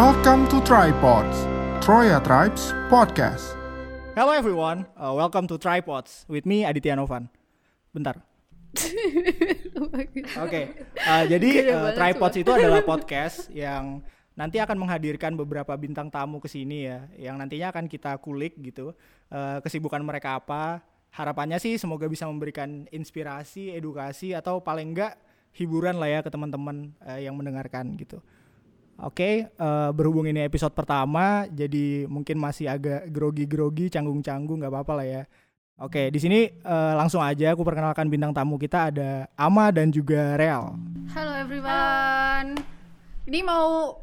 Welcome to Tripods, Troya Tribes Podcast. Hello everyone, uh, welcome to Tripods with me Aditya Novan. Bentar. Oke, uh, jadi uh, Tripods itu adalah podcast yang nanti akan menghadirkan beberapa bintang tamu ke sini ya, yang nantinya akan kita kulik gitu, uh, kesibukan mereka apa. Harapannya sih semoga bisa memberikan inspirasi, edukasi atau paling enggak hiburan lah ya ke teman-teman uh, yang mendengarkan gitu. Oke, uh, berhubung ini episode pertama, jadi mungkin masih agak grogi-grogi, canggung-canggung, nggak apa-apa lah ya. Oke, di sini uh, langsung aja aku perkenalkan bintang tamu kita ada Ama dan juga Real. Halo everyone. Ini mau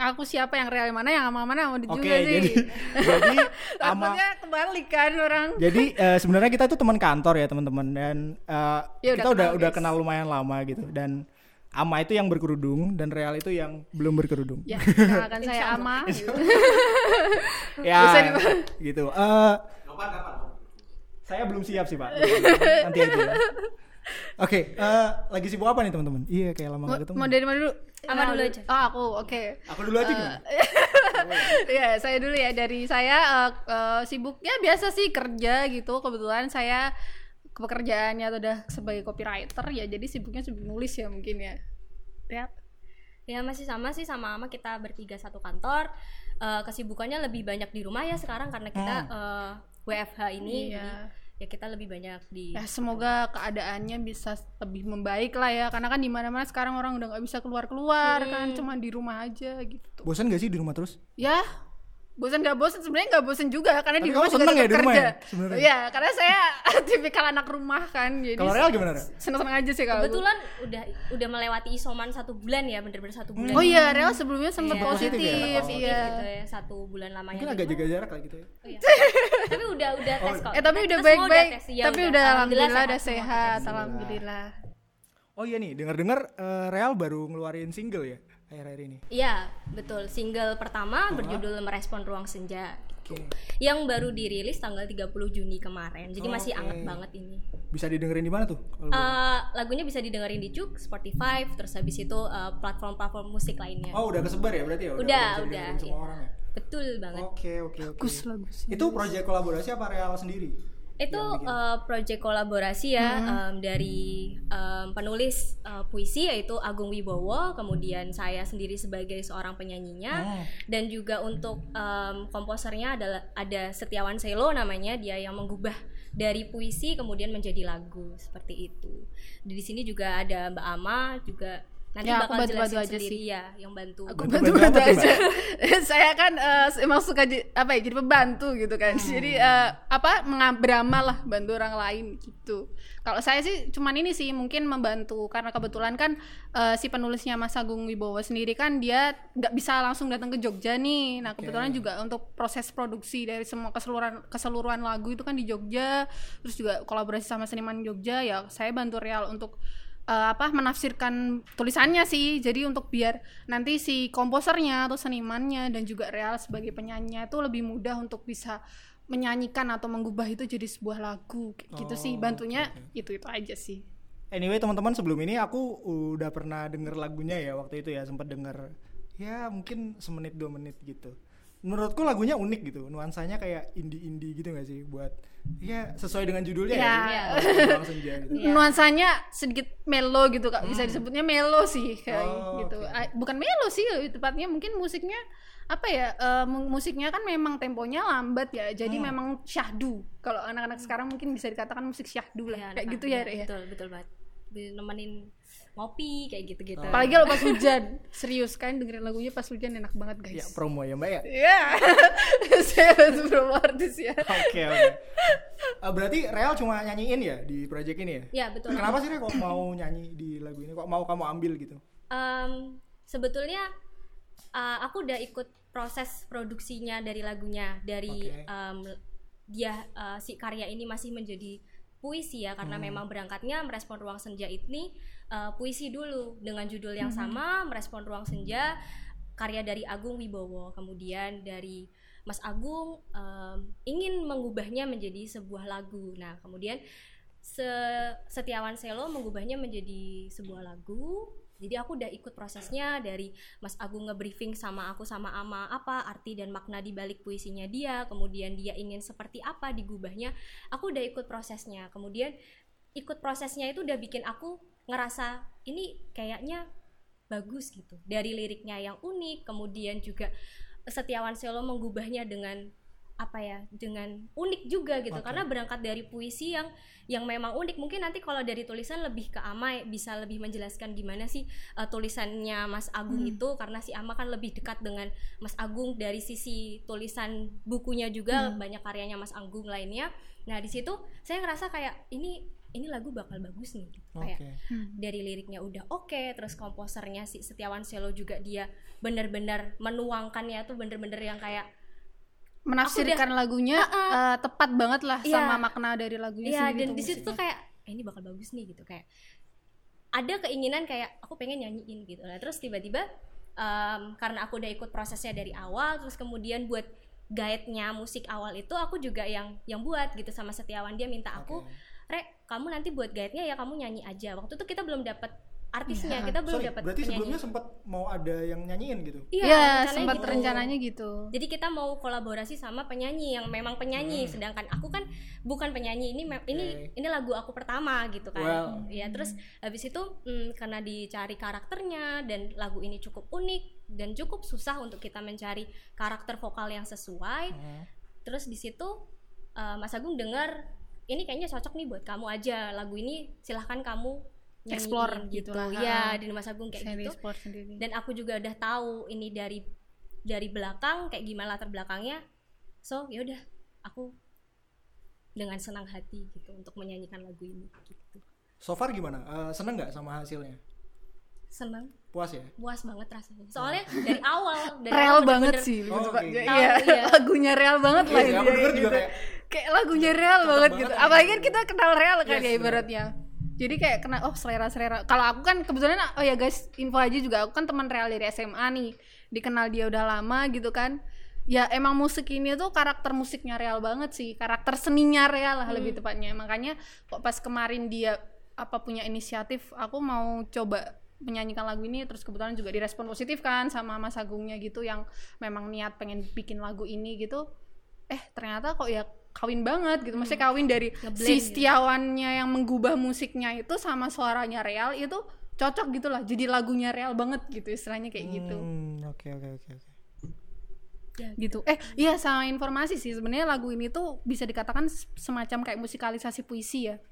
aku siapa yang real mana yang ama mana mau juga sih. jadi jadi Ama. Kebalik kan orang. Jadi uh, sebenarnya kita tuh teman kantor ya teman-teman dan uh, Ya, kita udah udah kenal, udah guys. kenal lumayan lama gitu dan Ama itu yang berkerudung dan Real itu yang belum berkerudung. Ya, kenalkan saya Ama. ya Bisa di- gitu Eh saya belum siap sih pak nanti aja ya. oke eh, lagi sibuk apa nih teman-teman iya kayak lama gak ketemu mau dari mana dulu? Ama dulu aja. Oh, aku. Oke. aku dulu aja gimana ya, saya dulu ya dari saya eh, eh, sibuk ya biasa sih kerja gitu. Kebetulan saya pekerjaannya tuh udah sebagai copywriter ya jadi sibuknya sibuk nulis ya mungkin ya. Ya. Ya masih sama sih sama ama kita bertiga satu kantor. Eh, kesibukannya lebih banyak di rumah ya sekarang karena kita eh, WFH ini. Iya. Jadi ya kita lebih banyak di Ya semoga keadaannya bisa lebih membaik lah ya karena kan di mana-mana sekarang orang udah nggak bisa keluar-keluar kan cuma di rumah aja gitu. bosan gak sih di rumah terus Ya bosan nggak bosan sebenarnya nggak bosan juga karena Tapi di rumah juga seneng ya di rumah kerja. ya, sebenarnya? Iya karena saya tipikal anak rumah kan jadi kalau Real gimana Real? seneng-seneng aja sih kalau aku. kebetulan udah udah melewati isoman satu bulan ya bener-bener satu bulan. Oh iya Real sebelumnya sempat Iya. positif, Positif ya? Iya. gitu ya satu bulan lamanya. mungkin agak jaga jarak kayak gitu ya Oh, iya. tapi udah udah tes kok. Eh tapi udah baik-baik. Iya, tapi udah alhamdulillah udah sehat, alhamdulillah. oh iya nih dengar-dengar eh, Real baru ngeluarin single ya akhir-akhir ini Iya, betul. Single pertama berjudul Merespon Ruang Senja. oke Yang baru dirilis tanggal 30 Juni kemarin. Jadi masih Oke. anget banget ini. bisa didengerin di mana tuh kalau? Eh, lagunya bisa didengerin di Juk, Spotify, terus habis itu eh, platform-platform musik lainnya. oh udah kesebar ya berarti ya Udah, udah, didengerin semua iya. orang ya Betul banget. oke oke oke Bagus lagu sih. itu proyek kolaborasi apa Real sendiri Itu eh, project kolaborasi ya em, dari em, penulis eh, puisi yaitu Agung Wibowo, kemudian saya sendiri sebagai seorang penyanyinya Oh. dan juga untuk em, komposernya adalah ada Setiawan Selo namanya dia yang mengubah dari puisi kemudian menjadi lagu seperti itu. Di sini juga ada Mbak Ama juga nanti Ya, aku bakal bantu-bantu jelasin aja sendiri sih. ya yang bantu. Aku bantu-bantu apa tuh, aja. saya kan eh, emang suka apa ya jadi pembantu gitu kan. Hmm. Jadi eh, apa beramal lah bantu orang lain gitu. Kalau saya sih cuman ini sih mungkin membantu karena kebetulan kan eh, si penulisnya Mas Agung Wibowo sendiri kan dia nggak bisa langsung datang ke Jogja nih. Nah kebetulan juga untuk proses produksi dari semua keseluruhan keseluruhan lagu itu kan di Jogja. Terus juga kolaborasi sama seniman Jogja ya saya bantu Real untuk eh, apa menafsirkan tulisannya sih. Jadi untuk biar nanti si komposernya atau senimannya dan juga Real sebagai penyanyinya itu lebih mudah untuk bisa menyanyikan atau mengubah itu jadi sebuah lagu. Gitu sih. Oh, bantunya itu itu aja sih. Anyway teman-teman sebelum ini aku udah pernah denger lagunya ya waktu itu ya. Sempat denger ya mungkin semenit dua menit gitu. Menurutku lagunya unik gitu nuansanya kayak indie-indie gitu gak sih buat ya sesuai dengan judulnya Ya. ya. Ruang Senja gitu. Iya. nuansanya sedikit melo gitu kak bisa disebutnya melo sih kayak Hmm. Oh, gitu oke. Ah, bukan melo sih tepatnya mungkin musiknya apa ya eh, mu- musiknya kan memang temponya lambat ya jadi Hmm. memang syahdu kalau anak-anak sekarang mungkin bisa dikatakan musik syahdu lah Ya, kayak anak- gitu ya iya, Rek, ya Betul, betul banget. Nemenin ngopi kayak gitu-gitu. Oh. Apalagi kalau pas hujan, serius kan dengerin lagunya pas hujan enak banget Ya guys. promo ya mbak ya. Iya, saya bantu promo artis ya. Oke oke. Eh, berarti Real cuma nyanyiin ya di project ini ya? Ya, betul. Kenapa sih Real kok mau nyanyi di lagu ini? Kok mau kamu ambil gitu? Em, sebetulnya uh, aku udah ikut proses produksinya dari lagunya dari Oke. em, dia uh, si karya ini masih menjadi puisi ya karena memang berangkatnya merespon ruang senja ini uh, puisi dulu dengan judul yang sama merespon ruang senja karya dari Agung Wibowo. Kemudian dari Mas Agung em, ingin mengubahnya menjadi sebuah lagu. Nah kemudian Se- Setiawan Selo mengubahnya menjadi sebuah lagu. Jadi aku udah ikut prosesnya dari Mas Agung ngebriefing sama aku sama Ama apa arti dan makna di balik puisinya dia. Kemudian dia ingin seperti apa digubahnya. Aku udah ikut prosesnya. Kemudian ikut prosesnya itu udah bikin aku ngerasa ini kayaknya bagus gitu. Dari liriknya yang unik kemudian juga Setiawan Selo menggubahnya dengan apa ya dengan unik juga gitu. Oke. karena berangkat dari puisi yang yang memang unik. Mungkin nanti kalau dari tulisan lebih ke Ama bisa lebih menjelaskan gimana sih uh, tulisannya Mas Agung itu. Karena si Ama kan lebih dekat dengan Mas Agung dari sisi tulisan bukunya juga. Banyak karyanya Mas Agung lainnya. Nah di situ saya ngerasa kayak ini ini lagu bakal bagus nih gitu. Oke. kayak dari liriknya udah oke terus komposernya si Setiawan Selo juga dia bener-bener menuangkannya tuh bener-bener yang kayak menafsirkan lagunya eh, tepat banget lah Iya. sama makna dari lagunya Iya sendiri dan tuh di situ tuh kayak "Eh, ini bakal bagus nih gitu kayak ada keinginan kayak aku pengen nyanyiin gitu lah terus tiba-tiba em, karena aku udah ikut prosesnya dari awal terus kemudian buat guide-nya musik awal itu aku juga yang yang buat gitu sama Setiawan dia minta aku Oke. Rek kamu nanti buat guide-nya ya kamu nyanyi aja waktu itu kita belum dapat artisnya Iya. kita belum dapat berarti penyanyi sebelumnya sempat mau ada yang nyanyiin gitu iya Iya, rencananya sempat gitu. rencananya gitu. Jadi kita mau kolaborasi sama penyanyi yang memang penyanyi, Hmm. sedangkan aku kan bukan penyanyi. Ini ini Oke. ini lagu aku pertama gitu kan. Well. Ya terus habis itu mm, karena dicari karakternya dan lagu ini cukup unik dan cukup susah untuk kita mencari karakter vokal yang sesuai. Hmm. Terus di situ uh, Mas Agung dengar ini kayaknya cocok nih buat kamu aja lagu ini silahkan kamu Explore gitu. lah, ya ha-ha. dan Mas Agung kayak gitu. sendiri. dan aku juga udah tahu ini dari dari belakang kayak gimana latar belakangnya. So ya udah aku dengan senang hati gitu untuk menyanyikan lagu ini gitu. So far gimana? Eh, seneng nggak sama hasilnya? Senang puas ya? Puas banget rasanya. Soalnya dari awal dari real awal banget bener-bener sih. Oh, oke. Iya, Tahu, iya. lagunya real banget lah Iya, aku denger juga gitu. kayak kayak lagunya real banget banget gitu. kan apalagi gitu. kan kita kenal real kan Yes, ya bener. ibaratnya. Jadi kayak kena oh selera selera kalau aku kan kebetulan oh ya guys info aja juga. Aku kan teman real dari SMA nih. Dikenal dia udah lama gitu kan. Ya emang musik ini tuh karakter musiknya real banget sih. Karakter seninya real lah lebih tepatnya. Makanya kok pas kemarin dia apa punya inisiatif aku mau coba menyanyikan lagu ini terus kebetulan juga direspon positif kan sama Mas Agungnya gitu yang memang niat pengen bikin lagu ini gitu. Eh ternyata kok ya kawin banget gitu. Maksudnya kawin dari si gitu. Setiawannya yang menggubah musiknya itu sama suaranya real itu cocok gitu lah jadi lagunya real banget gitu istilahnya kayak gitu. Hmm, oke oke oke oke. Gitu. Eh iya sama informasi sih. Sebenarnya lagu ini tuh bisa dikatakan semacam kayak musikalisasi puisi ya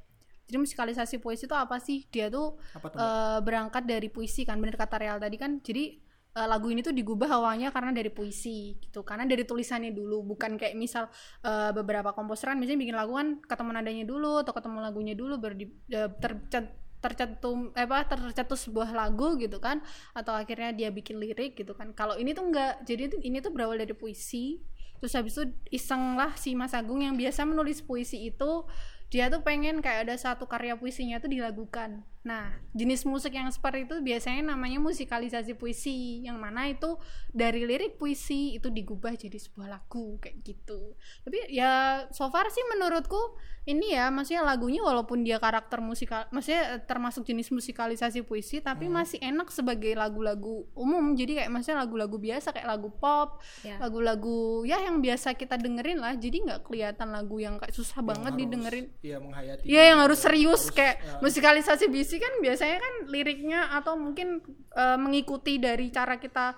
jadi musikalisasi puisi itu apa sih? Dia tuh apa tuh eh, berangkat dari puisi kan bener kata real tadi kan. Jadi eh, lagu ini tuh digubah awalnya karena dari puisi gitu. Karena dari tulisannya dulu bukan kayak misal eh, beberapa komposeran. Misalnya bikin lagu kan ketemu nadanya dulu atau ketemu lagunya dulu baru di, eh, tercet- tercetum eh, apa tercetus sebuah lagu gitu kan. Atau akhirnya dia bikin lirik gitu kan. Kalau ini tuh enggak. Jadi ini tuh berawal dari puisi. Terus habis itu iseng lah si Mas Agung yang biasa menulis puisi itu dia tuh pengen kayak ada satu karya puisinya tuh dilagukan nah jenis musik yang seperti itu biasanya namanya musikalisasi puisi. Yang mana itu dari lirik puisi itu digubah jadi sebuah lagu kayak gitu. Tapi ya so far sih menurutku ini ya maksudnya lagunya walaupun dia karakter musikal maksudnya eh, termasuk jenis musikalisasi puisi tapi masih enak sebagai lagu-lagu umum. Jadi kayak maksudnya lagu-lagu biasa kayak lagu pop ya. lagu-lagu ya yang biasa kita dengerin lah. Jadi nggak kelihatan lagu yang kayak susah Yang banget harus- didengerin. iya menghayati. Iya yang harus serius Harus, kayak ya. musikalisasi bisi kan biasanya kan liriknya atau mungkin eh, mengikuti dari cara kita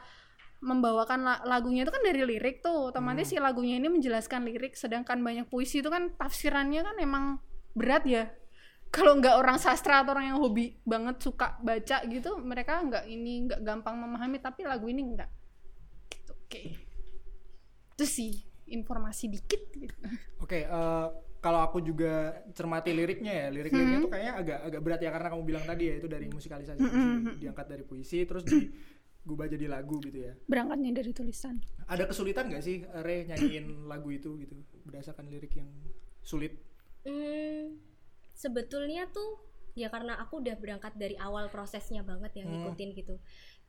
membawakan la- lagunya itu kan dari lirik tuh otomatis Hmm. si lagunya ini menjelaskan lirik sedangkan banyak puisi itu kan tafsirannya kan emang berat ya kalau nggak orang sastra atau orang yang hobi banget suka baca gitu mereka nggak ini nggak gampang memahami tapi lagu ini nggak gitu oke itu sih informasi dikit gitu. Oke, eh, kalau aku juga cermati liriknya ya, lirik-liriknya Hmm. tuh kayaknya agak agak berat ya karena kamu bilang tadi ya itu dari musikalisasi Hmm, puisi, diangkat dari puisi terus digubah jadi lagu gitu ya. berangkatnya dari tulisan Ada kesulitan nggak sih Re nyanyiin lagu itu gitu berdasarkan lirik yang sulit? Hmm, sebetulnya tuh ya karena aku udah berangkat dari awal prosesnya banget yang Hmm. ngikutin gitu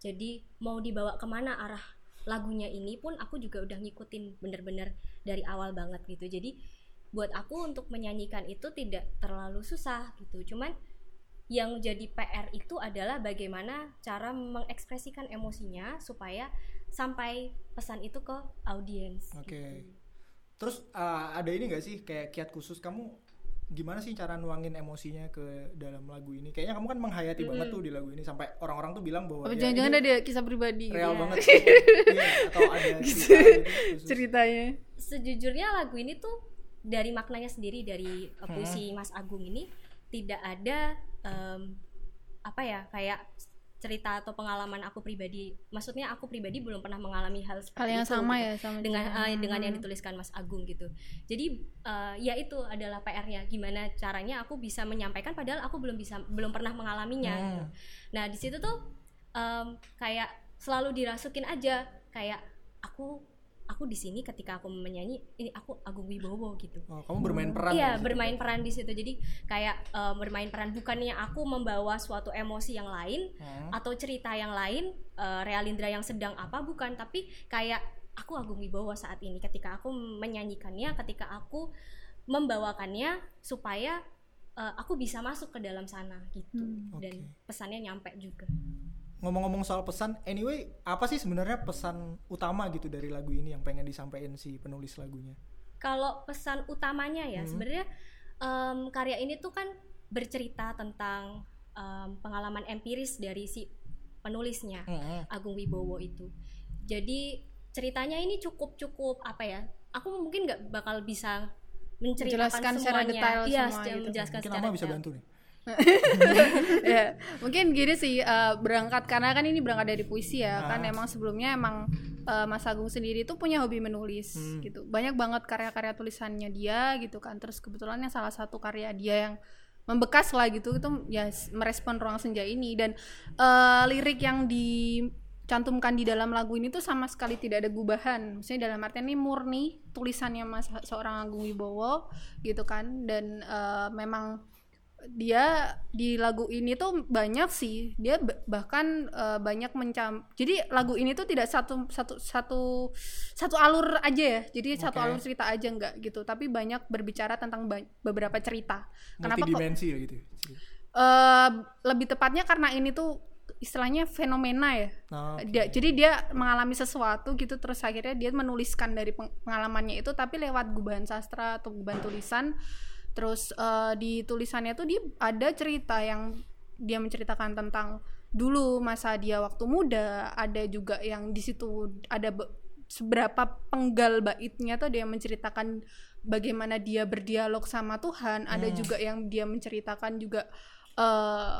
jadi mau dibawa ke mana arah lagunya ini pun aku juga udah ngikutin bener-bener dari awal banget gitu jadi buat aku untuk menyanyikan itu tidak terlalu susah gitu cuman yang jadi PR itu adalah bagaimana cara mengekspresikan emosinya supaya sampai pesan itu ke audiens. Oke. gitu. Terus uh, ada ini gak sih kayak kiat khusus kamu gimana sih cara nuangin emosinya ke dalam lagu ini? Kayaknya kamu kan menghayati banget tuh di lagu ini sampai orang-orang tuh bilang bahwa ya, jangan-jangan ada kisah pribadi gitu real ya? banget Iya, atau ada cerita gitu khusus. ceritanya. Sejujurnya lagu ini tuh dari maknanya sendiri dari uh, puisi Mas Agung ini tidak ada em, apa ya kayak cerita atau pengalaman aku pribadi. Maksudnya aku pribadi belum pernah mengalami hal seperti Hal yang itu, sama gitu. ya sama dengan eh, dengan yang Hmm. dituliskan Mas Agung gitu. Jadi eh, ya itu adalah PR-nya gimana caranya aku bisa menyampaikan padahal aku belum bisa belum pernah mengalaminya Hmm. gitu. Nah, di situ tuh em, kayak selalu dirasukin aja kayak aku aku di sini ketika aku menyanyi ini aku Agung Wibowo gitu. Oh, kamu bermain peran Iya, bermain peran di situ. Jadi kayak eh, bermain peran bukannya aku membawa suatu emosi yang lain Hmm. atau cerita yang lain, eh, Realindra yang sedang apa bukan, tapi kayak aku Agung Wibowo saat ini ketika aku menyanyikannya, ketika aku membawakannya supaya eh, aku bisa masuk ke dalam sana gitu Hmm. dan Oke. pesannya nyampe juga. Ngomong-ngomong soal pesan, anyway, apa sih sebenarnya pesan utama gitu dari lagu ini yang pengen disampaikan si penulis lagunya? Kalau pesan utamanya ya Hmm. sebenarnya em, karya ini tuh kan bercerita tentang em, pengalaman empiris dari si penulisnya. Hmm. Agung Wibowo itu. Jadi ceritanya ini cukup cukup apa ya? Aku mungkin nggak bakal bisa menceritakan Menjelaskan secara semuanya. detail Iya, semua secara- gitu. menjelaskan Mungkin secara Ama bisa detail. bantu nih. ya mungkin gini sih eh, berangkat karena kan ini berangkat dari puisi ya kan Ah. emang sebelumnya emang eh, Mas Agung sendiri tuh punya hobi menulis Hmm. gitu. Banyak banget karya-karya tulisannya dia gitu kan. Terus kebetulan yang salah satu karya dia yang membekas lah gitu itu ya merespon ruang senja ini. Dan eh, lirik yang dicantumkan di dalam lagu ini tuh sama sekali tidak ada gubahan. Maksudnya dalam artian ini murni tulisannya Mas seorang Agung Wibowo gitu kan. Dan eh, memang dia di lagu ini tuh banyak sih dia bahkan eh, banyak mencam jadi lagu ini tuh tidak satu satu satu satu alur aja ya jadi satu Oke. alur cerita aja enggak gitu tapi banyak berbicara tentang ba- beberapa cerita kenapa kok Multidimensi ya gitu. eh, lebih tepatnya karena ini tuh istilahnya fenomena ya oke. dia, jadi dia mengalami sesuatu gitu terus akhirnya dia menuliskan dari peng- pengalamannya itu tapi lewat gubahan sastra atau gubahan tulisan terus eh, di tulisannya tuh dia ada cerita yang dia menceritakan tentang dulu masa dia waktu muda. Ada juga yang di situ ada be- seberapa penggal baitnya tuh dia menceritakan bagaimana dia berdialog sama Tuhan. Ada Hmm. juga yang dia menceritakan juga eh,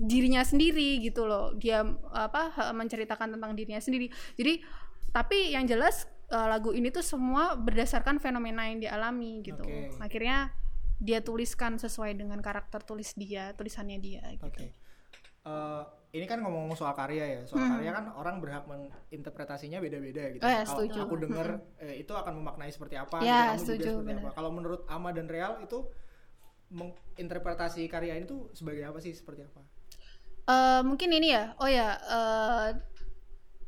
dirinya sendiri gitu loh. Dia apa menceritakan tentang dirinya sendiri. Jadi tapi yang jelas eh, lagu ini tuh semua berdasarkan fenomena yang dialami gitu. Oke. akhirnya dia tuliskan sesuai dengan karakter tulis dia tulisannya dia gitu Oke. Eh, ini kan ngomong-ngomong soal karya ya. Soal karya kan orang berhak menginterpretasinya beda-beda gitu. Hmm. Oh ya, Kalau setuju. aku dengar eh, itu akan memaknai seperti apa, Ya, kamu juga setuju, seperti benar. apa. Kalau menurut Ama dan Real itu menginterpretasi karya ini tuh sebagai apa sih? Seperti apa? Eh, mungkin ini ya oh ya eh,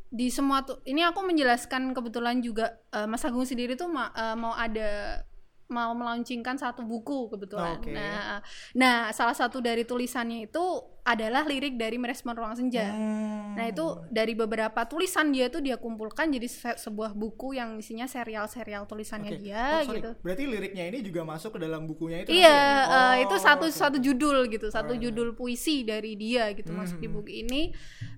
di semua tuh ini aku menjelaskan kebetulan juga eh, Mas Agung sendiri tuh ma- eh, mau ada mau melaunchingkan satu buku kebetulan. Oke. Nah, nah salah satu dari tulisannya itu adalah lirik dari Merespon Ruang Senja. Hmm. Nah itu dari beberapa tulisan dia tuh dia kumpulkan jadi se- sebuah buku yang isinya serial-serial tulisannya Oke. dia Oh, sorry. gitu. Berarti liriknya ini juga masuk ke dalam bukunya itu Iya, nanti ya? eh, Oh, itu satu oke, satu judul gitu, satu Alright. judul puisi dari dia gitu masuk di Mhm. buku ini.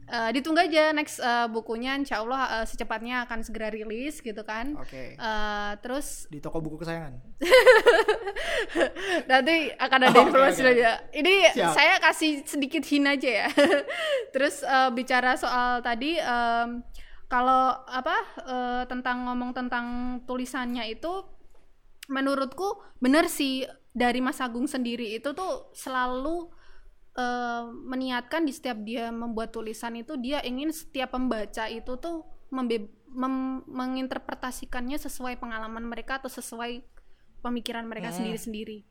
Eh, ditunggu aja next eh, bukunya, insya Allah eh, secepatnya akan segera rilis gitu kan. Oke. Eh, terus Di toko buku kesayangan. nanti akan ada Oke, informasi oke, aja. Ini Siap. saya kasih sedikit hint aja ya. terus eh, bicara soal tadi em, kalau apa eh, tentang ngomong tentang tulisannya itu menurutku bener sih dari Mas Agung sendiri itu tuh selalu eh, meniatkan di setiap dia membuat tulisan itu dia ingin setiap pembaca itu tuh membe- mem- menginterpretasikannya sesuai pengalaman mereka atau sesuai pemikiran mereka Hmm. sendiri-sendiri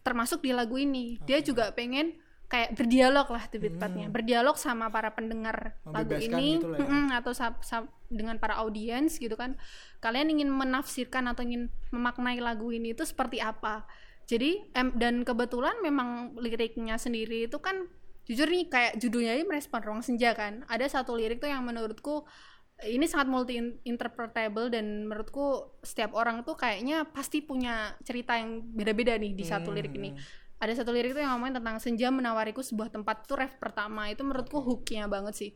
termasuk di lagu ini dia juga pengen kayak berdialog lah tepatnya. Hmm. berdialog sama para pendengar lagu ini. gitu ya. atau sa- sa- dengan para audiens gitu kan. Kalian ingin menafsirkan atau ingin memaknai lagu ini itu seperti apa? Jadi em, dan kebetulan memang liriknya sendiri itu kan jujur nih kayak judulnya ini merespon ruang senja kan. Ada satu lirik tuh yang menurutku ini sangat multi interpretable dan menurutku setiap orang tuh kayaknya pasti punya cerita yang beda-beda nih di satu lirik ini ada satu lirik tuh yang ngomongin tentang senja menawariku sebuah tempat tuh ref pertama. Itu menurutku hooknya banget sih.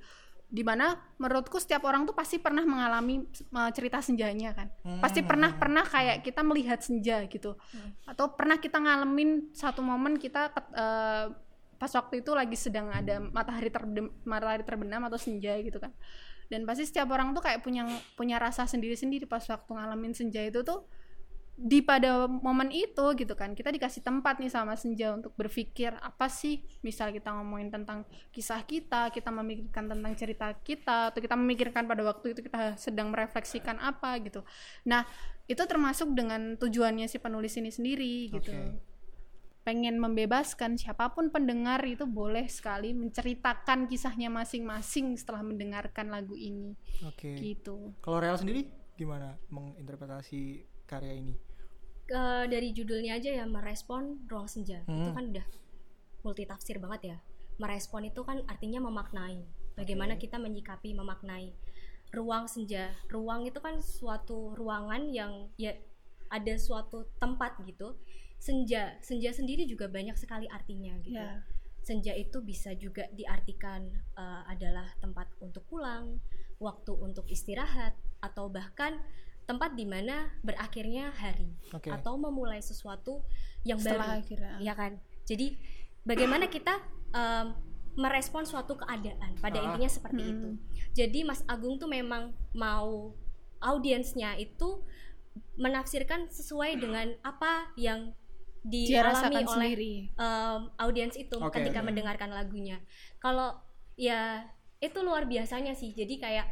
Di mana menurutku setiap orang tuh pasti pernah mengalami uh, cerita senjanya kan. Pasti pernah pernah kayak kita melihat senja gitu. Atau pernah kita ngalamin satu momen kita uh, pas waktu itu lagi sedang ada matahari terbenam matahari terbenam atau senja gitu kan. Dan pasti setiap orang tuh kayak punya punya rasa sendiri-sendiri pas waktu ngalamin senja itu tuh di pada momen itu gitu kan. Kita dikasih tempat nih sama senja untuk berpikir apa sih misal kita ngomongin tentang kisah kita kita memikirkan tentang cerita kita atau kita memikirkan pada waktu itu kita sedang merefleksikan apa gitu. Nah itu termasuk dengan tujuannya si penulis ini sendiri gitu. Oke. pengen membebaskan siapa pun pendengar itu boleh sekali menceritakan kisahnya masing-masing setelah mendengarkan lagu ini. Oke. gitu. Kalau Real sendiri gimana menginterpretasi karya ini? Ke- dari judulnya aja ya merespon ruang senja. Itu Hmm. kan udah multi tafsir banget ya. Merespon itu kan artinya memaknai. Bagaimana kita menyikapi memaknai ruang senja. Ruang itu kan suatu ruangan yang ya ada suatu tempat gitu. Senja. Senja sendiri juga banyak sekali artinya gitu. Ya. Senja itu bisa juga diartikan eh, adalah tempat untuk pulang, waktu untuk istirahat, atau bahkan tempat di mana berakhirnya hari Oke. atau memulai sesuatu yang setelah baru, akhirnya ya kan? Jadi bagaimana kita em, merespon suatu keadaan, pada Ah. intinya seperti Hmm. itu. Jadi Mas Agung tuh memang mau audiensnya itu menafsirkan sesuai dengan apa yang dia dialami oleh sendiri um, audiens itu Oke, ketika mendengarkan lagunya. Kalau ya itu luar biasanya sih. Jadi kayak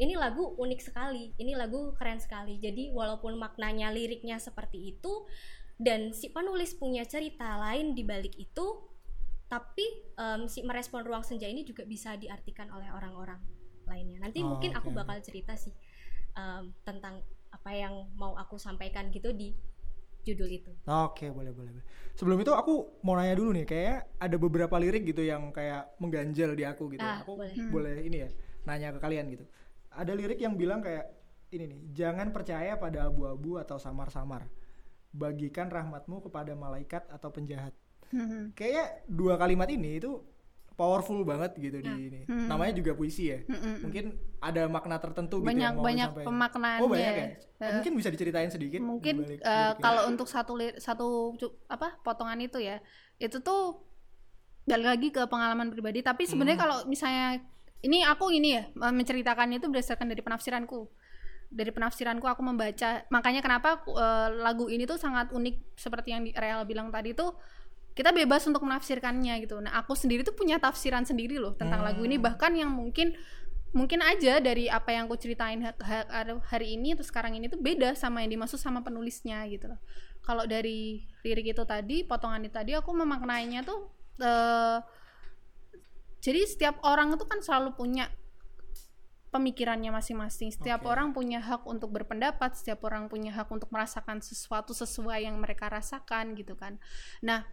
ini lagu unik sekali, ini lagu keren sekali. Jadi walaupun maknanya liriknya seperti itu dan si penulis punya cerita lain di balik itu, tapi em, si merespon ruang senja ini juga bisa diartikan oleh orang-orang lainnya. Nanti Oh, mungkin oke. aku bakal cerita sih em, tentang apa yang mau aku sampaikan gitu di judul itu. Oke, boleh, boleh, boleh. Sebelum itu aku mau nanya dulu nih, kayak ada beberapa lirik gitu yang kayak mengganjal di aku gitu. Ah, aku boleh. boleh ini ya, nanya ke kalian gitu. Ada lirik yang bilang kayak ini nih, jangan percaya pada abu-abu atau samar-samar. Bagikan rahmatmu kepada malaikat atau penjahat. Hmm. Kayaknya dua kalimat ini itu powerful banget gitu di ini. Hmm. Namanya juga puisi ya. Mm-mm. Mungkin ada makna tertentu gitu banyak yang mau banyak disampaikan. pemaknaannya Oh banyak ya. Eh, Mungkin bisa diceritain sedikit. mungkin liriknya. kalau untuk satu satu apa potongan itu ya itu tuh balik lagi ke pengalaman pribadi tapi sebenarnya Hmm. kalau misalnya ini aku ini ya menceritakannya itu berdasarkan dari penafsiranku. Dari penafsiranku aku membaca. Makanya kenapa eh, lagu ini tuh sangat unik. Seperti yang Real bilang tadi tuh kita bebas untuk menafsirkannya gitu. Nah aku sendiri tuh punya tafsiran sendiri loh tentang lagu ini. Hmm. bahkan yang mungkin mungkin aja dari apa yang aku ceritain ha- ha- hari ini atau sekarang ini tuh beda sama yang dimaksud sama penulisnya gitu loh. Kalau dari lirik itu tadi, potongan itu tadi aku memaknainya tuh eh, jadi setiap orang itu kan selalu punya pemikirannya masing-masing. Setiap Oke. orang punya hak untuk berpendapat, setiap orang punya hak untuk merasakan sesuatu sesuai yang mereka rasakan gitu kan. Nah,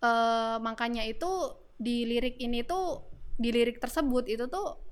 eh, makanya itu di lirik ini tuh di lirik tersebut itu tuh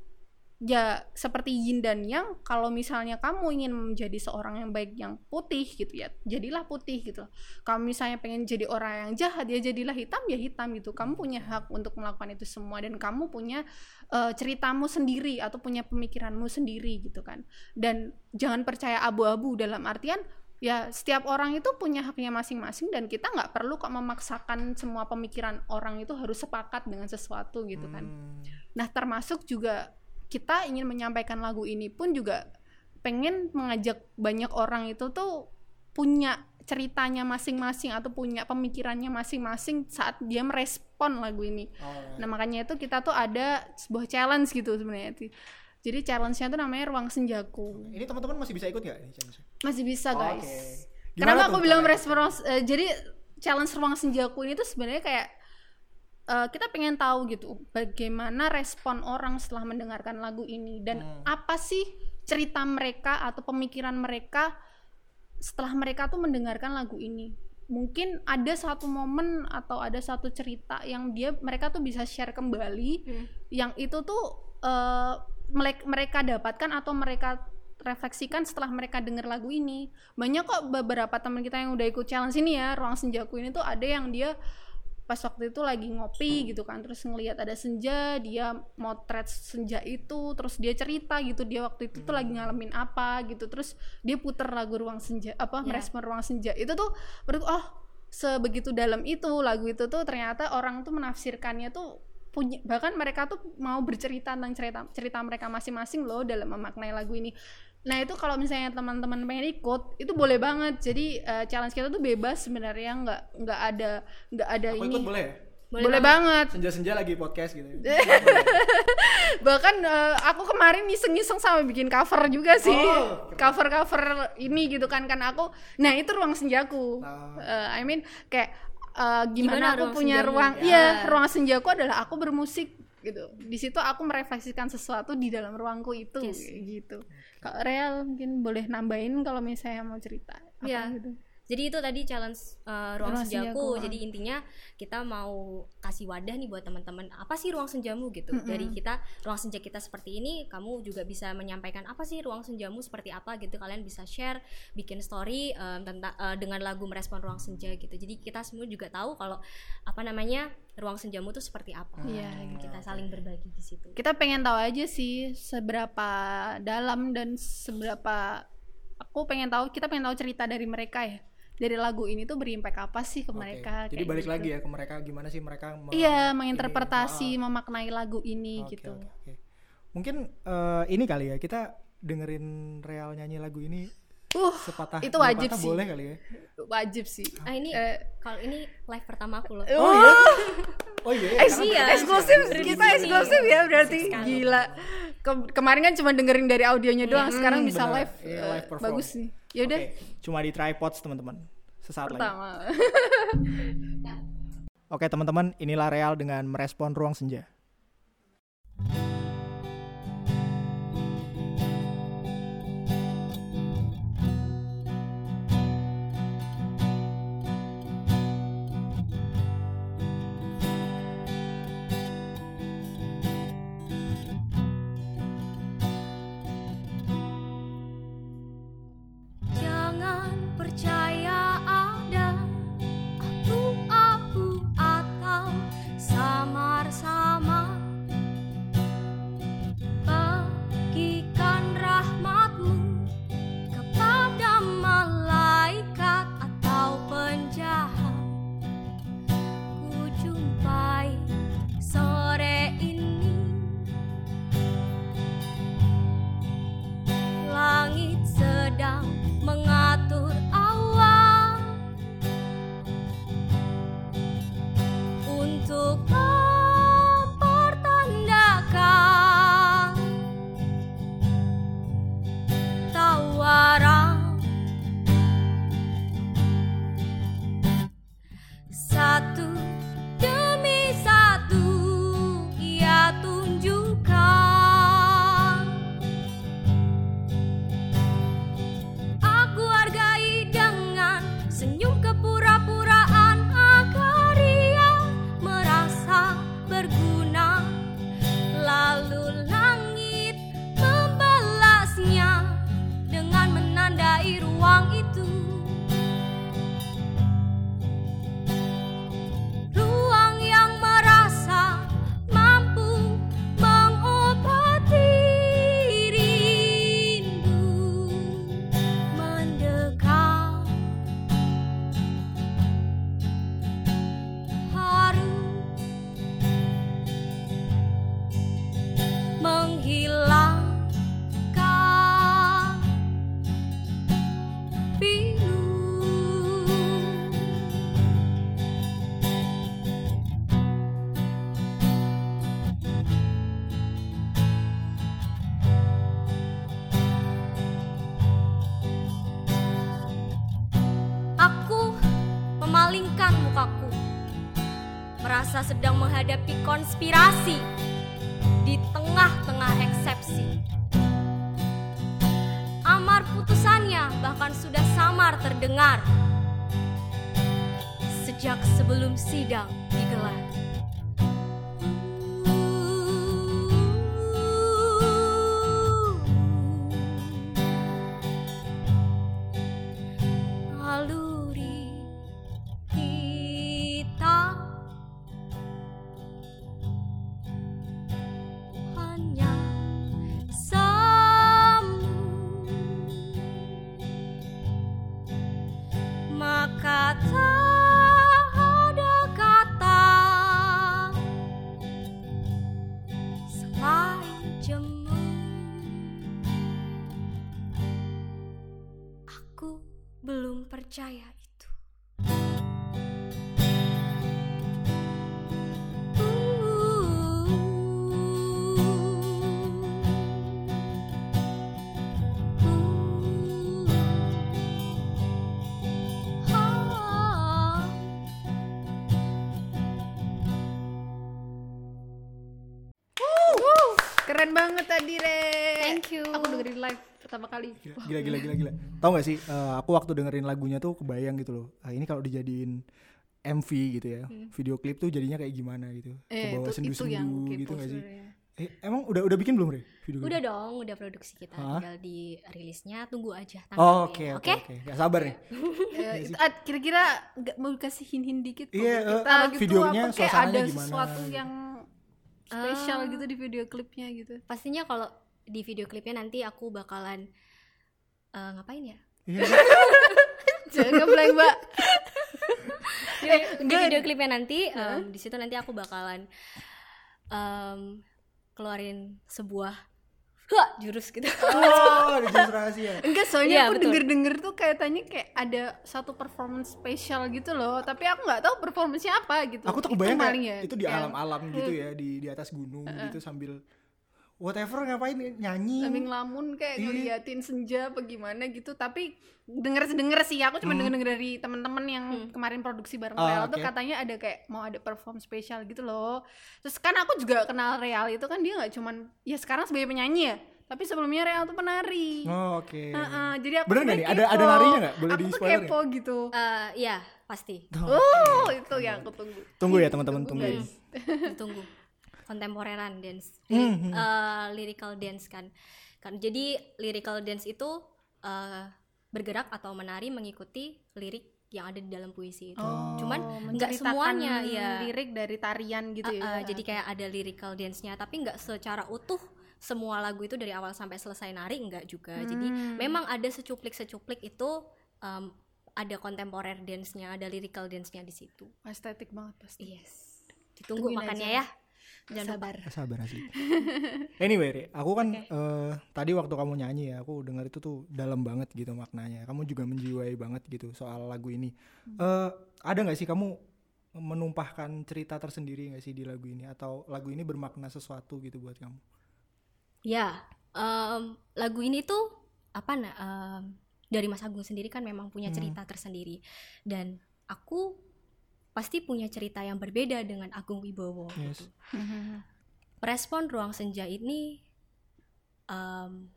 ya seperti yin dan yang kalau misalnya kamu ingin menjadi seorang yang baik yang putih gitu ya jadilah putih gitu. Kamu misalnya pengen jadi orang yang jahat ya jadilah hitam ya hitam gitu. Kamu punya hak untuk melakukan itu semua dan kamu punya eh, ceritamu sendiri atau punya pemikiranmu sendiri gitu kan. Dan jangan percaya abu-abu dalam artian ya setiap orang itu punya haknya masing-masing dan kita nggak perlu kok memaksakan semua pemikiran orang itu harus sepakat dengan sesuatu gitu kan. Hmm. Nah, termasuk juga kita ingin menyampaikan lagu ini pun juga pengen mengajak banyak orang itu tuh punya ceritanya masing-masing atau punya pemikirannya masing-masing saat dia merespon lagu ini. Oh, Nah, makanya itu kita tuh ada sebuah challenge gitu sebenarnya. Jadi challenge-nya tuh namanya Ruang Senjaku. Ini teman-teman masih bisa ikut nggak? Masih bisa, Oh, guys. Gimana Kenapa aku bilang merespon eh, jadi challenge Ruang Senjaku ini tuh sebenarnya kayak eh, kita pengen tahu gitu bagaimana respon orang setelah mendengarkan lagu ini dan Hmm. apa sih cerita mereka atau pemikiran mereka setelah mereka tuh mendengarkan lagu ini mungkin ada satu momen atau ada satu cerita yang dia mereka tuh bisa share kembali Hmm. yang itu tuh eh, melek- mereka dapatkan atau mereka refleksikan setelah mereka denger lagu ini banyak kok beberapa teman kita yang udah ikut challenge ini ya ruang senjaku ini tuh ada yang dia pas waktu itu lagi ngopi gitu kan terus ngelihat ada senja dia motret senja itu terus dia cerita gitu dia waktu itu tuh lagi ngalamin apa gitu terus dia puter lagu ruang senja apa Ya. merespon ruang senja itu tuh menurut oh sebegitu dalam itu lagu itu tuh ternyata orang tuh menafsirkannya tuh punya bahkan mereka tuh mau bercerita tentang cerita cerita mereka masing-masing loh dalam memaknai lagu ini nah itu kalau misalnya teman-teman pengen ikut itu boleh banget jadi eh, challenge kita tuh bebas sebenarnya nggak nggak ada nggak ada Aku ini ikut boleh ya? boleh, banget Senja-senja lagi podcast gitu. bahkan eh, aku kemarin iseng-iseng sama bikin cover juga sih Oh, cover-cover ini gitu kan kan aku nah itu ruang senjaku. Eh, I mean kayak eh, gimana, Gimana aku ruang punya senjamu? ruang Ya. iya ruang senjaku adalah aku bermusik gitu di situ aku merefleksikan sesuatu di dalam ruangku itu Yes. gitu kalau real mungkin boleh nambahin kalau misalnya mau cerita apa Iya. gitu Jadi itu tadi challenge uh, ruang Ruang senjaku. senjaku, ah. Jadi intinya kita mau kasih wadah nih buat teman-teman. Apa sih ruang senjamu gitu? Dari kita ruang senja kita seperti ini, kamu juga bisa menyampaikan apa sih ruang senjamu seperti apa gitu. Kalian bisa share, bikin story um, tentang uh, dengan lagu merespon ruang senja gitu. Jadi kita semua juga tahu kalau apa namanya ruang senjamu tuh seperti apa. Iya, Gitu. kita saling berbagi di situ. kita pengen tahu aja sih seberapa dalam dan seberapa aku pengen tahu kita pengen tahu cerita dari mereka ya dari lagu ini tuh berimpact apa sih ke mereka Jadi kayak balik gitu. lagi ya ke mereka gimana sih mereka me- iya ini, menginterpretasi ah, memaknai lagu ini Oke, gitu oke, oke. Mungkin eh, ini kali ya kita dengerin Real nyanyi lagu ini uh sepatah itu wajib sih. boleh kali ya. wajib sih Ah ini Eh, kalau ini live pertama aku loh. Oh iya. Oh iya. ya, Eks- karena iya. eksklusif sih. kita eksklusif ya berarti gila Ke- kemarin kan cuma dengerin dari audionya doang sekarang bisa benar. live, Iya, eh, live perform. bagus nih yaudah Oke, cuma di tripods teman-teman. Sesaat lagi. pertama Oke teman-teman, inilah Real dengan merespon ruang senja. Keren banget tadi, Re. Thank you. Aku dengerin live pertama kali. Wah, Gila gila gila gila. Tahu gak sih eh, aku waktu dengerin lagunya tuh kebayang gitu loh. Ah, ini kalau dijadiin MV gitu ya. Video klip tuh jadinya kayak gimana gitu. Hmm. eh, Kebawa sendu-sendu yang gitu gak sih? sebenarnya. Eh, emang udah udah bikin belum, Re? Video? Udah dong, udah produksi kita. Hah? Tinggal di rilisnya, tunggu aja Oh, tanggalnya. oke oke oke. Gak sabar nih. Eh, itu, ah, kira-kira nggak mau kasih hin-hin dikit Iya, eh, kita gitu videonya, apa kayak ada gimana sesuatu gitu. yang spesial Ah. gitu di video klipnya gitu. Pastinya kalau di video klipnya nanti aku bakalan eh, ngapain ya? Iya. Jangan ngeblank, Mbak. di video klipnya nanti em, di situ nanti aku bakalan em, keluarin sebuah Wah, jurus gitu. Oh, ada jurus rahasia. Enggak, soalnya Iya, aku betul. denger-denger tuh kayaknya kayak ada satu performance spesial gitu loh. Tapi aku nggak tahu performance-nya apa gitu. Aku tuh Itu kebayang paling ya, itu di yang alam-alam gitu ya, di di atas gunung gitu sambil whatever ngapain nyanyi. Sambil ngelamun kayak Iya. ngeliatin senja apa gimana gitu. Tapi denger denger sih, aku cuma denger denger dari teman-teman yang kemarin produksi bareng Hmm. Ah, Real tuh oke. katanya ada kayak mau ada perform spesial gitu loh. Terus kan aku juga kenal Real itu kan dia nggak cuman ya sekarang sebagai penyanyi ya, tapi sebelumnya Real tuh penari. Oh, oke. Heeh, jadi aku Bener nggak sebenarnya nih? Ada- ada kepo. narinya nggak? Boleh aku tuh di-spoiler kepo gitu. Eh, ya, pasti. Oh, itu yang aku tunggu. Tunggu ya teman-teman, Tunggu, tunggu. guys. Tunggu. Kontemporeran dance. Li- hmm. eh, lyrical dance kan. Kan jadi lyrical dance itu eh, bergerak atau menari mengikuti lirik yang ada di dalam puisi itu. Cuman Oh, nggak menceritakan semuanya ya. lirik dari tarian gitu Uh, ya. uh, jadi kayak ada lyrical dance-nya tapi nggak secara utuh semua lagu itu dari awal sampai selesai nari enggak juga jadi Hmm. memang ada secuplik secuplik itu um, ada kontemporer dance-nya ada lyrical dance-nya di situ estetik banget pasti. yes ditunggu Tungguin makannya aja. ya jangan lupa Eh, Sabar asli. anyway, Ri, aku kan eh, tadi waktu kamu nyanyi ya, aku dengar itu tuh dalam banget gitu maknanya. Kamu juga menjiwai banget gitu soal lagu ini. Eh, ada nggak sih kamu menumpahkan cerita tersendiri nggak sih di lagu ini atau lagu ini bermakna sesuatu gitu buat kamu? ya um, lagu ini tuh apa nah um, dari Mas Agung sendiri kan memang punya Hmm. cerita tersendiri dan aku pasti punya cerita yang berbeda dengan Agung Wibowo Yes. gitu. Respon ruang senja ini em,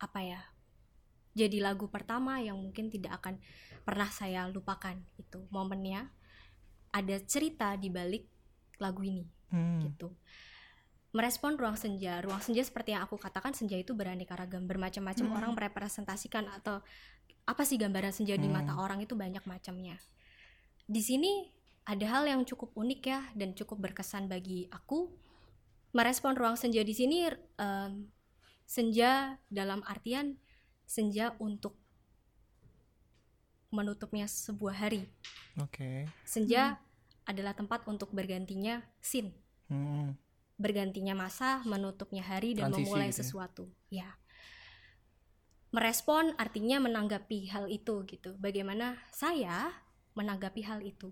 apa ya? Jadi lagu pertama yang mungkin tidak akan pernah saya lupakan itu momennya ada cerita di balik lagu ini Hmm. gitu. Merespon ruang senja, ruang senja seperti yang aku katakan senja itu beraneka ragam, bermacam-macam orang merepresentasikan atau apa sih gambaran senja di mata orang itu banyak macamnya. Di sini ada hal yang cukup unik ya dan cukup berkesan bagi aku. Merespon ruang senja di sini em, senja dalam artian senja untuk menutupnya sebuah hari. Oke. Senja adalah tempat untuk bergantinya sin, Hmm. bergantinya masa, menutupnya hari dan Transisi memulai gitu ya. sesuatu. Ya. Merespon artinya menanggapi hal itu gitu. Bagaimana saya menanggapi hal itu.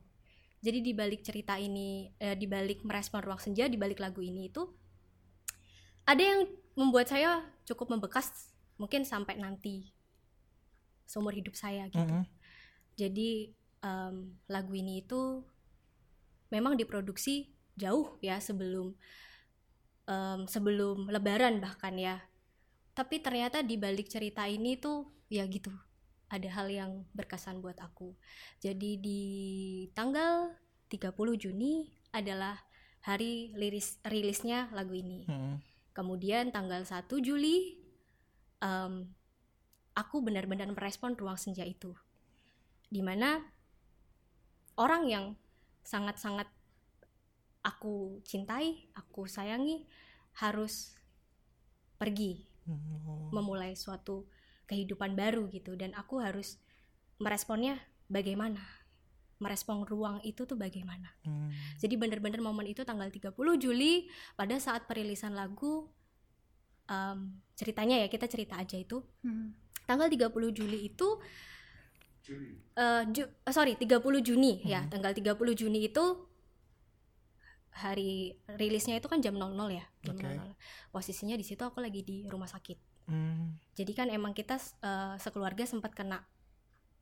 Jadi di balik cerita ini, eh, di balik merespon ruang senja, di balik lagu ini itu ada yang membuat saya cukup membekas mungkin sampai nanti seumur hidup saya gitu. Mhm. Jadi em, lagu ini itu memang diproduksi jauh ya sebelum em, sebelum Lebaran bahkan ya. Tapi ternyata di balik cerita ini tuh ya gitu ada hal yang berkesan buat aku. Jadi di tanggal 30 Juni adalah hari rilis rilisnya lagu ini. Hmm. Kemudian tanggal 1 Juli em, aku benar-benar merespon ruang senja itu. Di mana orang yang sangat-sangat aku cintai, aku sayangi harus pergi memulai suatu kehidupan baru gitu. Dan aku harus meresponnya bagaimana? Merespon ruang itu tuh bagaimana? Hmm. jadi bener-bener momen itu tanggal 30 Juli pada saat perilisan lagu em, ceritanya ya kita cerita aja itu. Hmm. tanggal 30 Juli itu eh, Ju- eh, sorry 30 Juni ya. Tanggal 30 Juni itu hari rilisnya itu kan jam 00 ya jam Oke. 00 posisinya di situ aku lagi di rumah sakit Hmm. jadi kan emang kita eh, sekeluarga sempat kena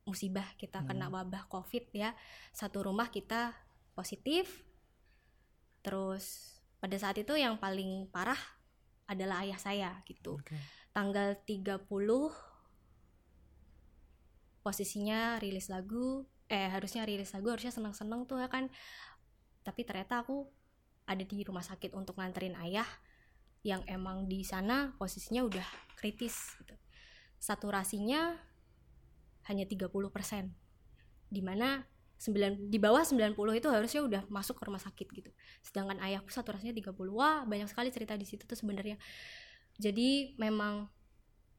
musibah kita kena wabah covid ya. Satu rumah kita positif. Terus pada saat itu yang paling parah adalah ayah saya gitu. Oke. tanggal 30 posisinya rilis lagu eh harusnya rilis lagu harusnya seneng-seneng tuh ya kan. Tapi ternyata aku ada di rumah sakit untuk nganterin ayah yang emang di sana posisinya udah kritis gitu. saturasinya hanya 30% di mana 9, di bawah 90 itu harusnya udah masuk ke rumah sakit gitu. Sedangkan ayahku saturasinya 30 wah banyak sekali cerita di situ tuh sebenarnya. Jadi memang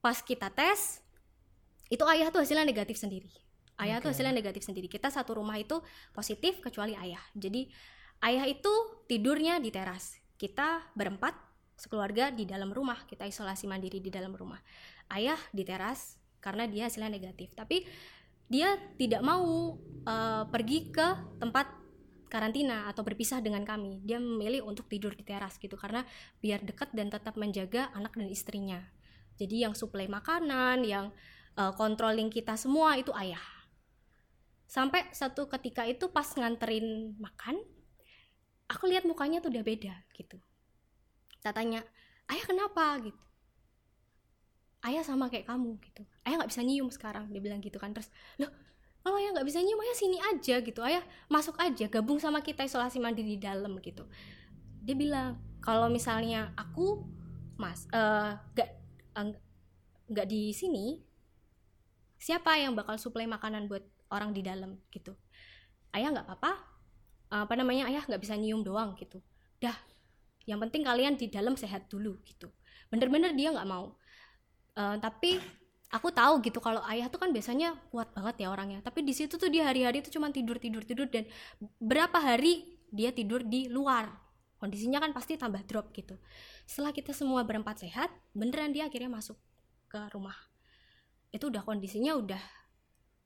pas kita tes itu ayah tuh hasilnya negatif sendiri. Ayah tuh Oke. hasilnya negatif sendiri. Kita satu rumah itu positif kecuali ayah. Jadi ayah itu tidurnya di teras. Kita berempat sekeluarga di dalam rumah kita isolasi mandiri di dalam rumah. Ayah di teras karena dia hasilnya negatif tapi dia tidak mau eh, pergi ke tempat karantina atau berpisah dengan kami. Dia memilih untuk tidur di teras gitu karena biar dekat dan tetap menjaga anak dan istrinya. Jadi yang suplai makanan yang eh, controlling kita semua itu ayah. Sampai satu ketika itu pas nganterin makan aku lihat mukanya tuh udah beda gitu tak tanya ayah kenapa? Gitu. Ayah sama kayak kamu gitu. Ayah nggak bisa nyium sekarang dia bilang gitu kan. Terus loh kalau ayah nggak bisa nyium ayah sini aja gitu. Ayah masuk aja gabung sama kita isolasi mandiri di dalam gitu. Dia bilang kalau misalnya aku mas eh, nggak eh, nggak di sini siapa yang bakal suplai makanan buat orang di dalam? Gitu. Ayah nggak apa-apa apa namanya ayah nggak bisa nyium doang gitu. Dah yang penting kalian di dalam sehat dulu gitu. Bener-bener dia nggak mau. Eh, tapi aku tahu gitu kalau ayah tuh kan biasanya kuat banget ya orangnya. Tapi di situ tuh dia hari-hari tuh cuma tidur tidur tidur dan berapa hari dia tidur di luar. Kondisinya kan pasti tambah drop gitu. Setelah kita semua berempat sehat beneran dia akhirnya masuk ke rumah. Itu udah kondisinya udah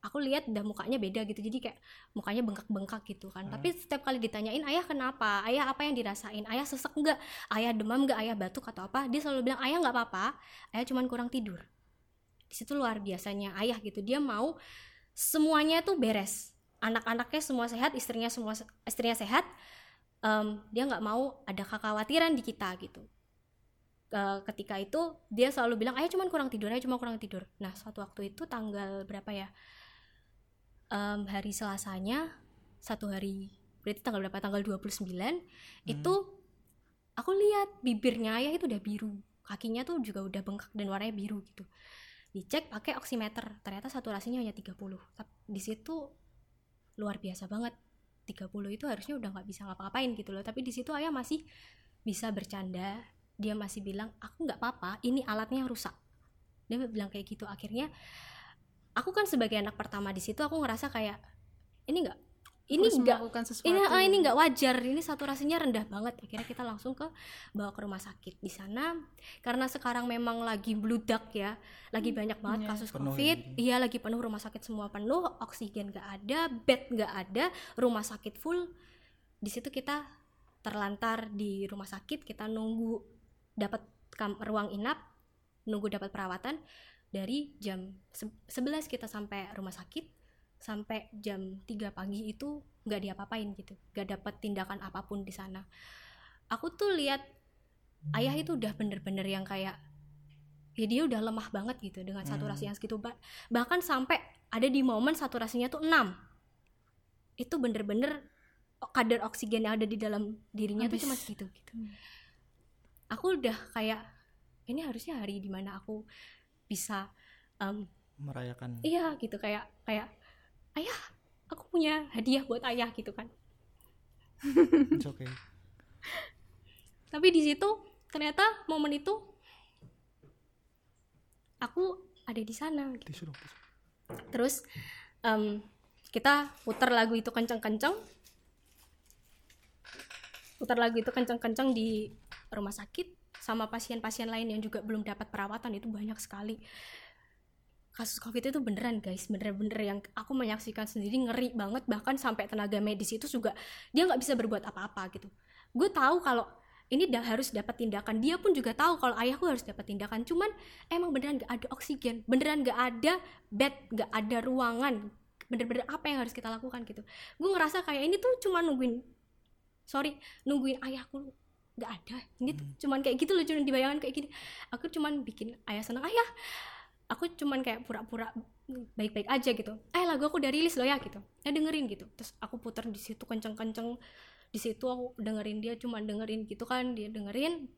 aku lihat udah mukanya beda gitu jadi kayak mukanya bengkak-bengkak gitu kan. Tapi setiap kali ditanyain ayah kenapa? Ayah apa yang dirasain? Ayah sesek enggak ayah demam enggak ayah batuk atau apa? Dia selalu bilang ayah nggak apa-apa ayah cuman kurang tidur. Di situ luar biasanya ayah gitu dia mau semuanya tuh beres. Anak-anaknya semua sehat istrinya semua istrinya sehat Em, dia nggak mau ada kekhawatiran di kita gitu. Ketika itu dia selalu bilang ayah cuman kurang tidur ayah cuma kurang tidur. Nah suatu waktu itu tanggal berapa ya Em, hari Selasanya satu hari berarti tanggal berapa? Tanggal 29 itu aku lihat bibirnya ayah itu udah biru kakinya tuh juga udah bengkak dan warnanya biru gitu. Dicek pakai oximeter ternyata saturasinya hanya 30 tapi di situ luar biasa banget. 30 itu harusnya udah nggak bisa ngapa-ngapain gitu loh. Tapi di situ ayah masih bisa bercanda dia masih bilang aku nggak apa-apa ini alatnya rusak. Dia bilang kayak gitu. Akhirnya aku kan sebagai anak pertama di situ aku ngerasa kayak ini nggak ini Harus nggak melakukan sesuatu. ini ah, ini nggak wajar ini saturasinya rendah banget akhirnya kita langsung ke bawa ke rumah sakit di sana karena sekarang memang lagi bludak ya lagi banyak banget Iya. kasus Penuh covid ya. iya lagi penuh rumah sakit semua penuh oksigen nggak ada bed nggak ada rumah sakit full di situ kita terlantar di rumah sakit kita nunggu dapat ruang inap nunggu dapat perawatan dari jam se- 11 kita sampai rumah sakit sampai jam 3 pagi itu nggak diapa-apain gitu nggak dapat tindakan apa pun di sana. Aku tuh lihat ayah itu udah bener-bener yang kayak ya dia udah lemah banget gitu dengan saturasi yang segitu. Ba- bahkan sampai ada di momen saturasinya tuh 6 itu bener-bener kadar oksigen yang ada di dalam dirinya tuh Habis. cuma segitu gitu. Aku udah kayak ini harusnya hari di mana aku bisa em, merayakan iya gitu kayak kayak ayah aku punya hadiah buat ayah gitu kan It's okay tapi di situ ternyata momen itu aku ada di sana gitu. dong tisu. terus em, kita putar lagu itu kenceng-kenceng putar lagu itu kenceng-kenceng di rumah sakit sama pasien-pasien lain yang juga belum dapat perawatan itu banyak sekali. Kasus covid itu beneran guys. Bener-bener yang aku menyaksikan sendiri ngeri banget. Bahkan sampai tenaga medis itu juga dia nggak bisa berbuat apa-apa gitu. Gue tahu kalau ini dah harus dapat tindakan. Dia pun juga tahu kalau ayahku harus dapat tindakan. Cuman emang beneran gak ada oksigen. Beneran gak ada bed gak ada ruangan. Bener-bener apa yang harus kita lakukan gitu. Gue ngerasa kayak ini tuh cuma nungguin sorry nungguin ayahku nggak ada. Ini tuh cuman kayak gitu loh cuma dibayangkan kayak gini. Aku cuman bikin ayah senang ayah aku cuman kayak pura-pura baik-baik aja gitu. Eh lagu aku udah rilis loh ya gitu. Ya dengerin gitu. Terus aku putar di situ kenceng-kenceng. Di situ aku dengerin dia cuman dengerin gitu kan dia dengerin.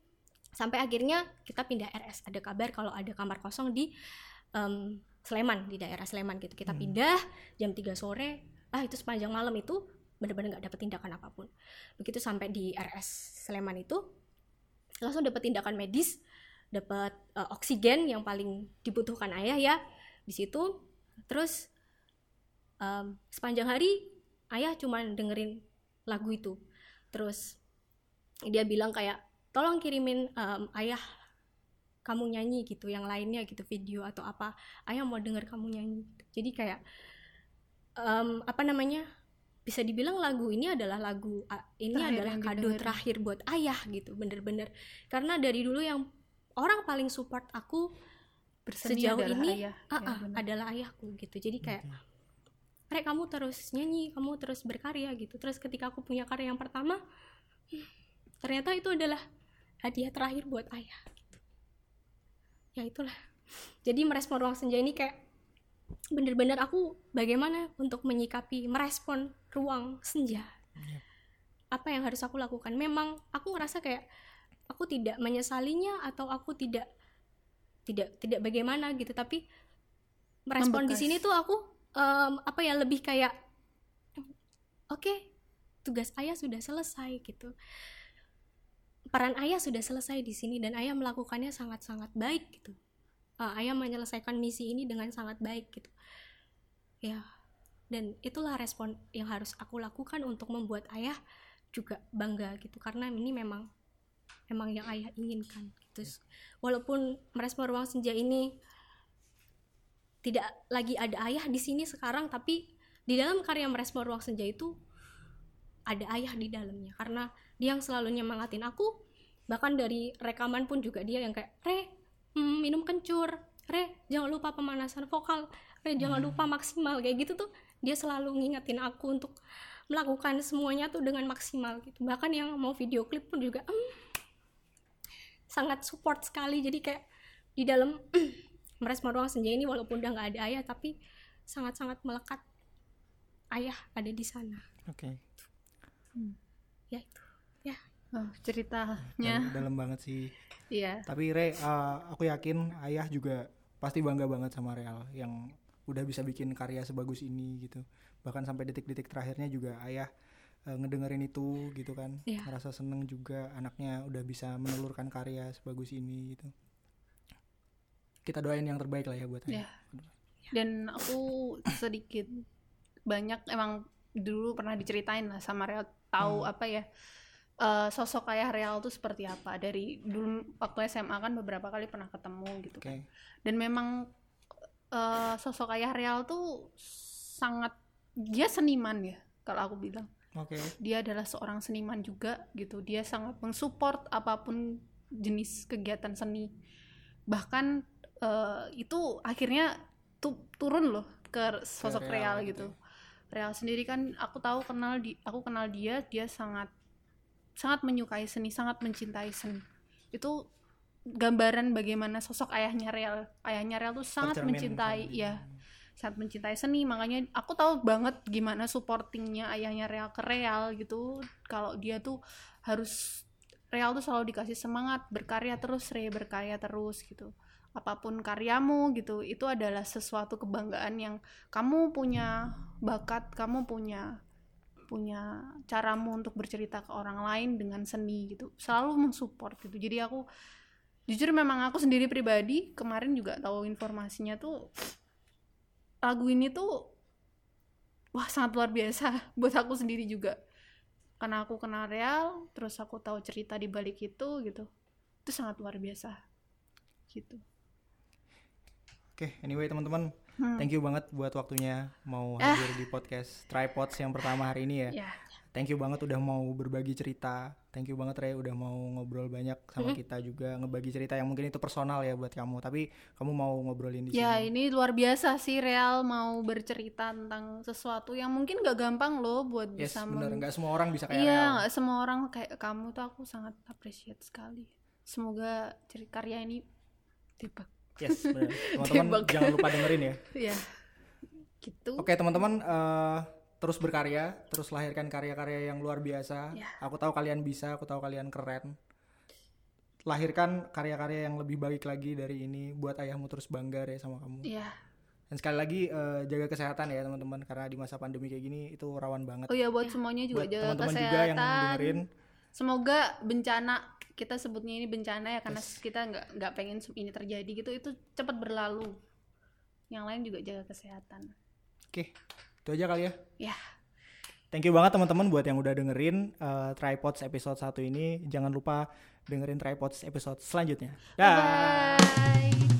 Sampai akhirnya kita pindah RS ada kabar kalau ada kamar kosong di em, Sleman di daerah Sleman gitu. Kita pindah jam 3 sore. Ah itu sepanjang malam itu bener-bener nggak dapet tindakan apa pun. Begitu sampai di RS Sleman itu langsung dapat tindakan medis dapat eh, oksigen yang paling dibutuhkan ayah ya di situ. Terus em, sepanjang hari ayah cuman dengerin lagu itu. Terus dia bilang kayak tolong kirimin em, ayah kamu nyanyi gitu yang lainnya gitu video atau apa. Ayah mau denger kamu nyanyi jadi kayak em, apa namanya bisa dibilang lagu ini adalah lagu ini Terakhir adalah kado didengerin. terakhir buat ayah gitu bener-bener karena dari dulu yang orang paling support aku Berseni sejauh adalah ini ayah. ah, Ya, ah, adalah ayahku gitu jadi kayak Rek kamu terus nyanyi kamu terus berkarya gitu terus ketika aku punya karya yang pertama ternyata itu adalah hadiah terakhir buat ayah gitu. ya itulah jadi merespon ruang senja ini kayak bener-bener aku bagaimana untuk menyikapi merespon ruang senja. Apa yang harus aku lakukan? Memang aku ngerasa kayak aku tidak menyesalinya atau aku tidak tidak tidak bagaimana gitu. Tapi merespon di Membekas. sini tuh aku em, apa ya lebih kayak oke tugas ayah sudah selesai gitu. Peran ayah sudah selesai di sini dan ayah melakukannya sangat-sangat baik gitu Eh, ayah menyelesaikan misi ini dengan sangat baik gitu. Ya dan itulah respon yang harus aku lakukan untuk membuat ayah juga bangga gitu. Karena ini memang memang yang ayah inginkan gitu. Walaupun merespon ruang senja ini tidak lagi ada ayah di sini sekarang tapi di dalam karya merespon ruang senja itu ada ayah di dalamnya. Karena dia yang selalu nyemangatin aku bahkan dari rekaman pun juga dia yang kayak re hmm, minum kencur. Re jangan lupa pemanasan vokal. Re jangan lupa maksimal. Kayak gitu tuh dia selalu ngingetin aku untuk melakukan semuanya tuh dengan maksimal gitu. Bahkan yang mau video klip pun juga "Hmm, sangat support sekali. Jadi kayak di dalam merespon ruang senja ini walaupun udah nggak ada ayah tapi sangat-sangat melekat ayah ada di sana. Oke. Ya itu. ya Oh, ceritanya. Dalam, dalam banget sih. Iya. Tapi Re eh, aku yakin ayah juga pasti bangga banget sama Real yang udah bisa bikin karya sebagus ini gitu. Bahkan sampai detik-detik terakhirnya juga ayah eh, ngedengerin itu gitu kan. Iya. ngerasa seneng juga anaknya udah bisa menelurkan karya sebagus ini gitu. Kita doain yang terbaik lah ya buat ayah. Ya. dan aku sedikit banyak emang dulu pernah diceritain lah sama Real tahu apa ya eh, sosok ayah Real tuh seperti apa? Dari dulu waktu SMA kan beberapa kali pernah ketemu gitu oke. Kan dan memang eh, sosok ayah Real tuh sangat dia seniman ya kalau aku bilang. Oke. Dia adalah seorang seniman juga gitu. Dia sangat mensupport apa pun jenis kegiatan seni. Bahkan eh, itu akhirnya tu- turun loh ke sosok Ke real, Real gitu. gitu. Real sendiri kan aku tahu kenal di aku kenal dia dia sangat sangat menyukai seni sangat mencintai seni. Itu gambaran bagaimana sosok ayahnya real ayahnya real tuh sangat Tercermin mencintai ya sangat mencintai seni. Makanya aku tahu banget gimana supportingnya ayahnya Real ke Real gitu. Kalau dia tuh harus Real tuh selalu dikasih semangat berkarya terus Re berkarya terus gitu. Apa pun karyamu gitu itu adalah sesuatu kebanggaan yang kamu punya bakat kamu punya punya caramu untuk bercerita ke orang lain dengan seni gitu selalu mensupport gitu. Jadi aku jujur memang aku sendiri pribadi kemarin juga tahu informasinya tuh lagu ini tuh wah sangat luar biasa buat aku sendiri juga. Karena aku kenal Real terus aku tahu cerita di balik itu gitu itu sangat luar biasa gitu. Oke, anyway teman-teman, Hmm. thank you banget buat waktunya mau Ah. hadir di podcast Tripods yang pertama hari ini ya. ya Thank you banget udah mau berbagi cerita. Thank you banget Ray udah mau ngobrol banyak sama Hmm. kita juga ngebagi cerita yang mungkin itu personal ya buat kamu, tapi kamu mau ngobrolin di Ya sini. ini luar biasa sih Real mau bercerita tentang sesuatu yang mungkin gak gampang loh buat Yes, bisa bener. Nggak semua orang bisa kayak Iya nggak semua orang kayak kamu tuh aku sangat appreciate sekali. Semoga cerita karya ini tiba. Yes. Teman-teman jangan lupa dengerin ya. Ya gitu. Oke teman-teman, eh, terus berkarya, terus lahirkan karya-karya yang luar biasa. Ya. Aku tahu kalian bisa, aku tahu kalian keren. Lahirkan karya-karya yang lebih baik lagi dari ini, buat ayahmu terus bangga deh sama kamu. Iya. Dan sekali lagi eh, jaga kesehatan ya teman-teman, karena di masa pandemi kayak gini itu rawan banget. Oh ya buat semuanya juga buat jaga teman-teman kesehatan. juga yang dengerin, Semoga bencana kita sebutnya ini bencana ya karena kita nggak nggak pengen ini terjadi gitu itu cepat berlalu. Yang lain juga jaga kesehatan. oke, itu aja kali ya. Ya. Thank you banget teman-teman buat yang udah dengerin eh, Tripods episode 1 ini. Jangan lupa dengerin Tripods episode selanjutnya. Dah. Bye.